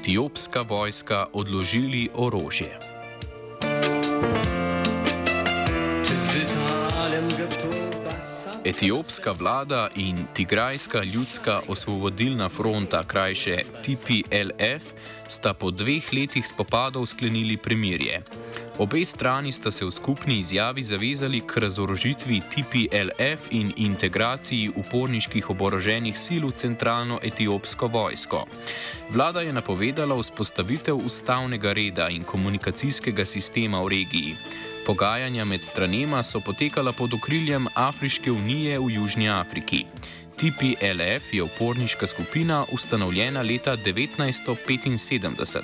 Etiopska vojska odložili orožje. Etiopska vlada in Tigrajska ljudska osvobodilna fronta, krajše TPLF, sta po dveh letih spopadov sklenili premirje. Obe strani sta se v skupni izjavi zavezali k razorožitvi TPLF in integraciji uporniških oboroženih sil v centralno etiopsko vojsko. Vlada je napovedala vzpostavitev ustavnega reda in komunikacijskega sistema v regiji. Pogajanja med stranema so potekala pod okriljem Afriške unije v Južnji Afriki. TPLF je uporniška skupina ustanovljena leta 1975.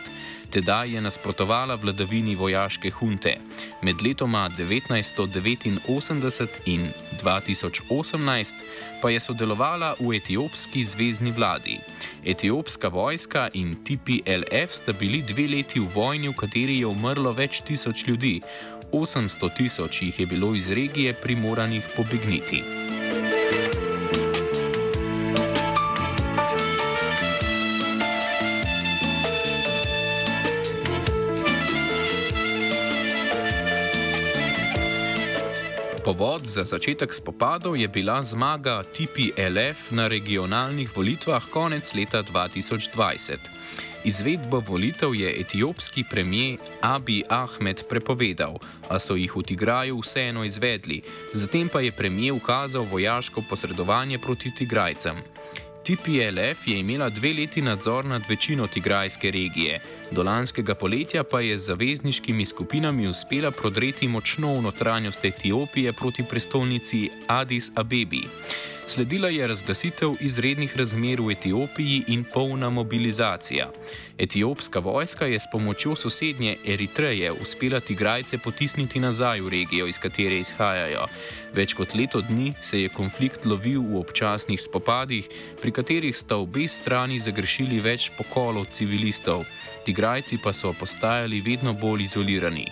Tedaj je nasprotovala vladavini vojaške hunte. Med letoma 1989 in 2018 pa je sodelovala v etiopski zvezdni vladi. Etiopska vojska in TPLF sta bili dve leti v vojni, v kateri je umrlo več tisoč ljudi. 800 tisoč jih je bilo iz regije primoranih pobegniti. Povod za začetek spopadov je bila zmaga TPLF na regionalnih volitvah konec leta 2020. Izvedbo volitev je etiopski premijer Abi Ahmed prepovedal, a so jih v Tigraju vseeno izvedli, zatem pa je premijer ukazal vojaško posredovanje proti Tigrajcem. TPLF je imela dve leti nadzor nad večino tigrajske regije, do lanskega poletja pa je z zavezniškimi skupinami uspela prodreti močno v notranjost Etiopije proti prestolnici Addis Abebi. Sledila je razglasitev izrednih razmer v Etiopiji in polna mobilizacija. Etiopska vojska je s pomočjo sosednje Eritreje uspela Tigrajce potisniti nazaj v regijo, iz katere izhajajo. Več kot leto dni se je konflikt lovil v občasnih spopadih, pri katerih sta obe strani zagrešili več pokolov civilistov, Tigrajci pa so postajali vedno bolj izolirani.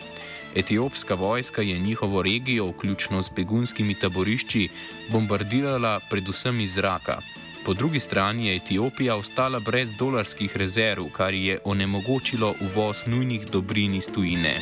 Etiopska vojska je njihovo regijo, vključno z begunskimi taborišči, bombardirala predvsem iz zraka. Po drugi strani je Etiopija ostala brez dolarskih rezerv, kar je onemogočilo uvoz nujnih dobrin iz tujine.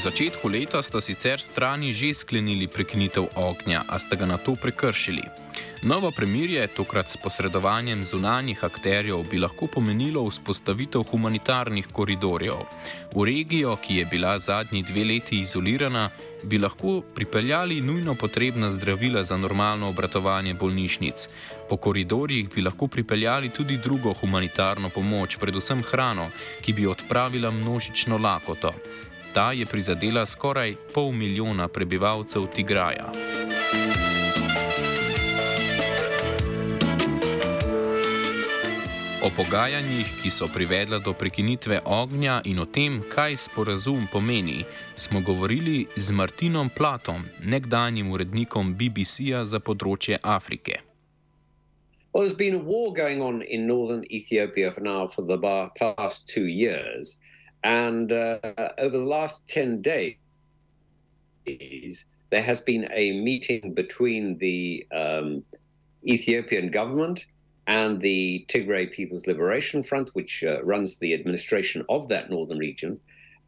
Začetku leta sta sicer strani že sklenili prekinitev ognja, a sta ga na to prekršili. Novo premirje, tokrat s posredovanjem zunanjih akterjev, bi lahko pomenilo vzpostavitev humanitarnih koridorjev. V regijo, ki je bila zadnji dve leti izolirana, bi lahko pripeljali nujno potrebna zdravila za normalno obratovanje bolnišnic. Po koridorjih bi lahko pripeljali tudi drugo humanitarno pomoč, predvsem hrano, ki bi odpravila množično lakoto. Ta je prizadela skoraj pol milijona prebivalcev Tigraja. O pogajanjih, ki so privedla do prekinitve ognja in o tem, kaj sporazum pomeni, smo govorili z Martinom Platom, nekdanjim urednikom BBC-ja za področje Afrike. Well, there's been a war going on in northern Ethiopia for now for the past two years. And uh, over the last 10 days, there has been a meeting between the um, Ethiopian government and the Tigray People's Liberation Front, which uh, runs the administration of that northern region.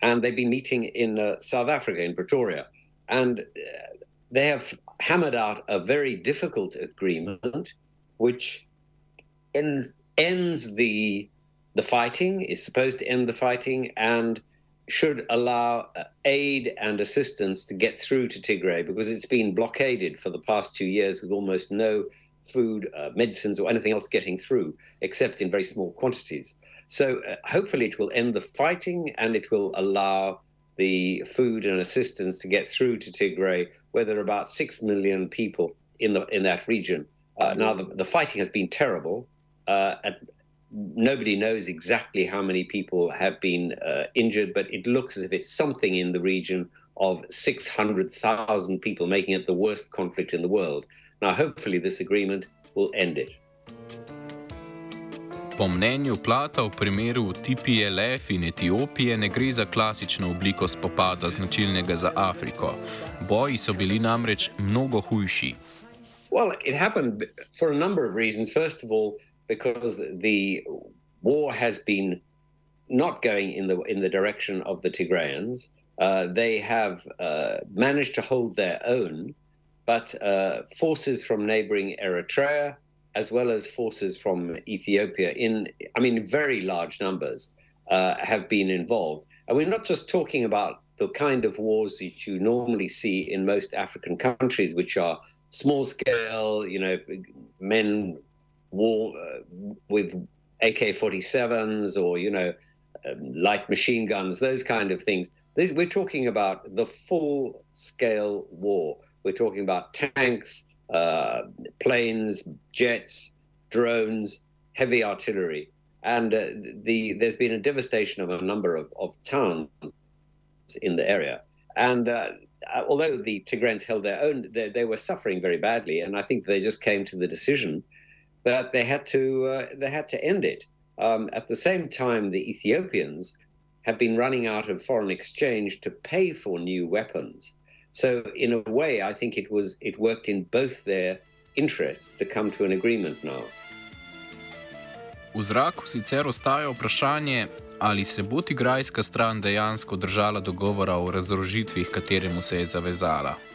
And they've been meeting in uh, South Africa, in Pretoria. And uh, they have hammered out a very difficult agreement, which ends, ends the the fighting, is supposed to end the fighting, and should allow uh, aid and assistance to get through to Tigray because it's been blockaded for the past two years with almost no food, uh, medicines, or anything else getting through, except in very small quantities. So uh, hopefully it will end the fighting and it will allow the food and assistance to get through to Tigray, where there are about six million people in the in that region. Uh, now the, the, fighting has been terrible. Uh, at, nobody knows exactly how many people have been uh, injured, but it looks as if it's something in the region of 600,000 people, making it the worst conflict in the world. Now, hopefully, this agreement will end it. Po mnenju Plauta v primeru TPLF in Etiopije ne gre za klasično obliko spopada značilnega za Afriko. Boji so bili namreč mnogo hujši. Well, it happened for a number of reasons. First of all, because the war has been not going in the in the direction of the Tigrayans. Uh, they have uh, managed to hold their own, but uh, forces from neighboring Eritrea, as well as forces from Ethiopia, in I mean very large numbers, uh, have been involved. And we're not just talking about the kind of wars that you normally see in most African countries, which are small scale, you know, men war uh, with AK-47s or you know um, light machine guns, those kind of things. This, we're talking about the full scale war. We're talking about tanks, uh, planes, jets, drones, heavy artillery, and uh, the there's been a devastation of a number of, of towns in the area. And uh, although the Tigrayans held their own, they, they, were suffering very badly, and I think they just came to the decision that they had to uh, they had to end it. Um, at the same time, the Ethiopians have been running out of foreign exchange to pay for new weapons. So, in a way, I think it was it worked in both their interests to come to an agreement now. V zraku sicer ostaja vprašanje, ali se bo tigrajska stran dejansko držala dogovora o razorožitvi, kateremu se je zavezala.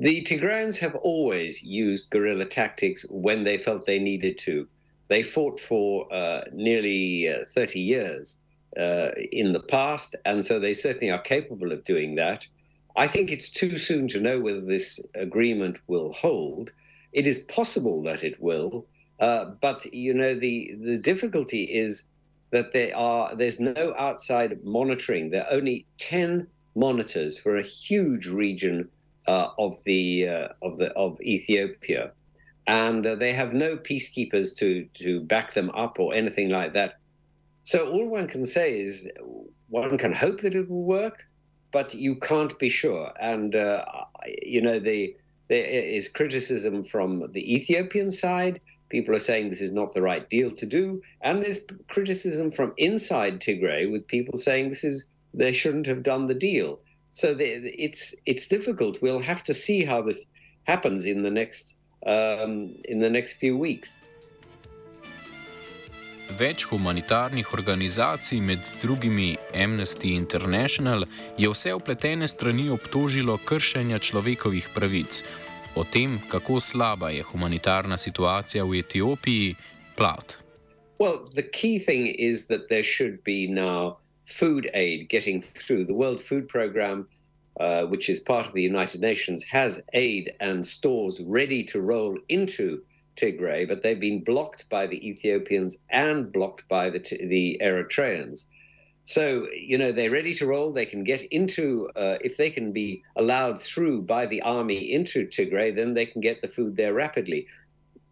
The Tigrayans have always used guerrilla tactics when they felt they needed to. They fought for uh, nearly uh, 30 years uh, in the past, and so they certainly are capable of doing that. I think it's too soon to know whether this agreement will hold. It is possible that it will, uh, but you know the the difficulty is that there are there's no outside monitoring. There are only ten monitors for a huge region uh, of the uh, of the of Ethiopia, and uh, they have no peacekeepers to to back them up or anything like that. So all one can say is one can hope that it will work, but you can't be sure. And uh, you know the there is criticism from the Ethiopian side people are saying this is not the right deal to do, and there's criticism from inside Tigray with people saying this is they shouldn't have done the deal. So the, it's it's difficult. We'll have to see how this happens in the next um, in the next few weeks. Več humanitarnih organizacij, med drugimi Amnesty International, je vse upletene strani obtožilo kršenja človekovih pravic. o tem, kako slaba je humanitarna situacija v Etiopiji, plat. Well, the key thing is that there should be now food aid getting through. The World Food Programme, uh, which is part of the United Nations, has aid and stores ready to roll into Tigray, but they've been blocked by the Ethiopians and blocked by the, the Eritreans. So, you know, they're ready to roll. They can get into, uh, if they can be allowed through by the army into Tigray, then they can get the food there rapidly.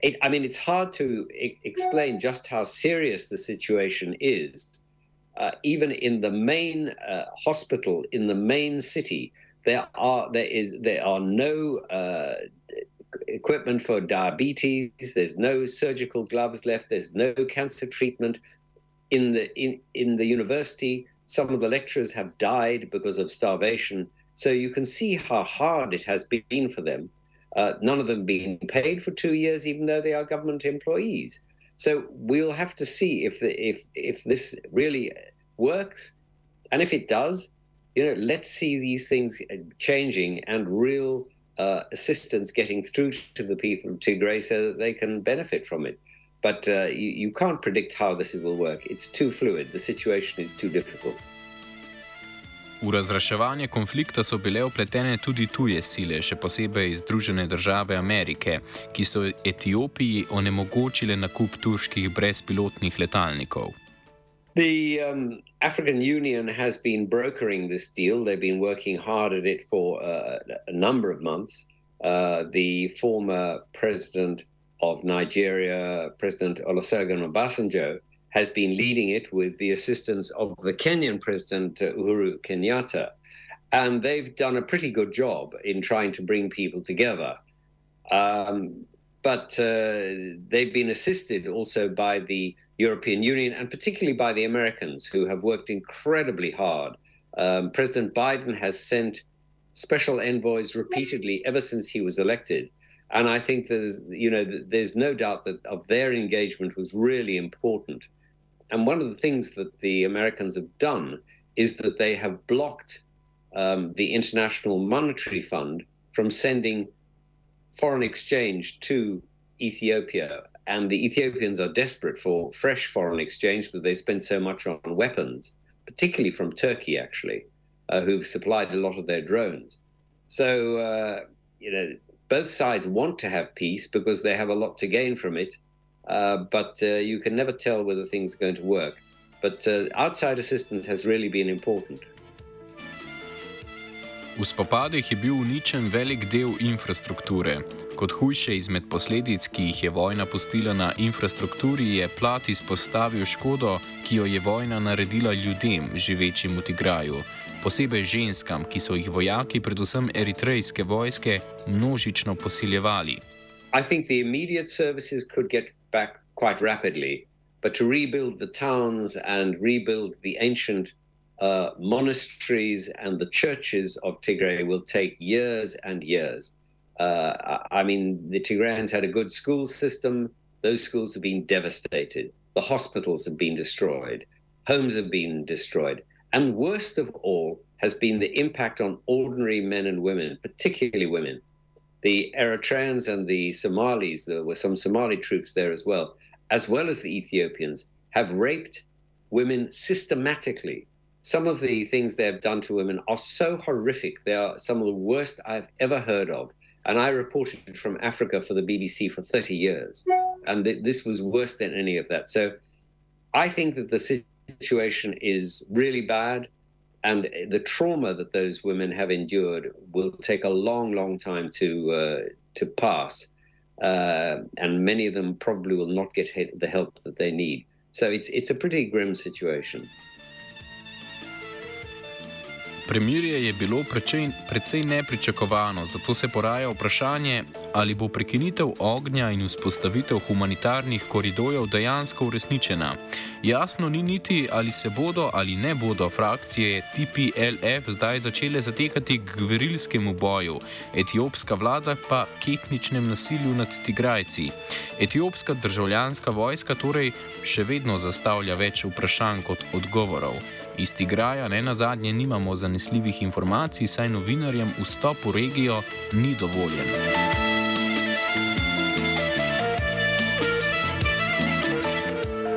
It, I mean, it's hard to I- explain just how serious the situation is. Uh, even in the main uh, hospital in the main city, there are there is there are no uh, equipment for diabetes. There's no surgical gloves left. There's no cancer treatment in the in, in the university some of the lecturers have died because of starvation so you can see how hard it has been for them uh, none of them being paid for two years even though they are government employees so we'll have to see if the, if if this really works and if it does you know let's see these things changing and real uh, assistance getting through to the people of Tigray so that they can benefit from it But uh, you, you can't predict how this will work. It's too fluid. The situation is too difficult. V razreševanje konflikta so bile upletene tudi tuje sile, še posebej Združene države Amerike, ki so Etiopiji onemogočile nakup turških brezpilotnih letalnikov. The um, African Union has been brokering this deal. They've been working hard at it for uh, a number of months. Uh, the former president of Nigeria, President Olusegun Obasanjo, has been leading it with the assistance of the Kenyan President uh, Uhuru Kenyatta. And they've done a pretty good job in trying to bring people together. Um, but uh, they've been assisted also by the European Union and particularly by the Americans, who have worked incredibly hard. Um, President Biden has sent special envoys repeatedly ever since he was elected. And I think there's, you know, there's no doubt that of their engagement was really important. And one of the things that the Americans have done is that they have blocked um, the International Monetary Fund from sending foreign exchange to Ethiopia. And the Ethiopians are desperate for fresh foreign exchange because they spend so much on weapons, particularly from Turkey, actually, uh, who've supplied a lot of their drones. So, uh, you know, both sides want to have peace because they have a lot to gain from it. Uh, but uh, you can never tell whether things are going to work. But uh, outside assistance has really been important. V spopadih je bil uničen velik del infrastrukture. Kot hujše izmed posledic, ki jih je vojna pustila na infrastrukturi, je plat izpostavil škodo, ki jo je vojna naredila ljudem, živečim v Tigraju, posebej ženskam, ki so jih vojaki, predvsem eritrejske vojske, množično posiljevali. Mislim, da bi lahko službe vrnili nazaj quite rapidly, but to rebuild the towns and rebuild the ancient uh, monasteries and the churches of Tigray will take years and years. Uh, I mean, the Tigrayans had a good school system. Those schools have been devastated. The hospitals have been destroyed. Homes have been destroyed. And worst of all has been the impact on ordinary men and women, particularly women. The Eritreans and the Somalis, there were some Somali troops there as well, as well as the Ethiopians, have raped women systematically some of the things they have done to women are so horrific. They are some of the worst I've ever heard of. And I reported from Africa for the BBC for 30 years. And th- this was worse than any of that. So I think that the situation is really bad. And the trauma that those women have endured will take a long, long time to, uh, to pass. Uh, and many of them probably will not get the help that they need. So it's, it's a pretty grim situation. Premirje je bilo precej, precej nepričakovano, zato se poraja vprašanje, ali bo prekinitev ognja in vzpostavitev humanitarnih koridorjev dejansko uresničena. Jasno ni niti, ali se bodo ali ne bodo frakcije TPLF zdaj začele zatekati k gverilskemu boju, etiopska vlada pa k etničnem nasilju nad Tigrajci. Etiopska državljanska vojska torej še vedno zastavlja več vprašanj kot odgovorov. Iz Tigraja ne na zadnje nimamo zanesljivih informacij, saj novinarjem vstop v regijo ni dovoljen.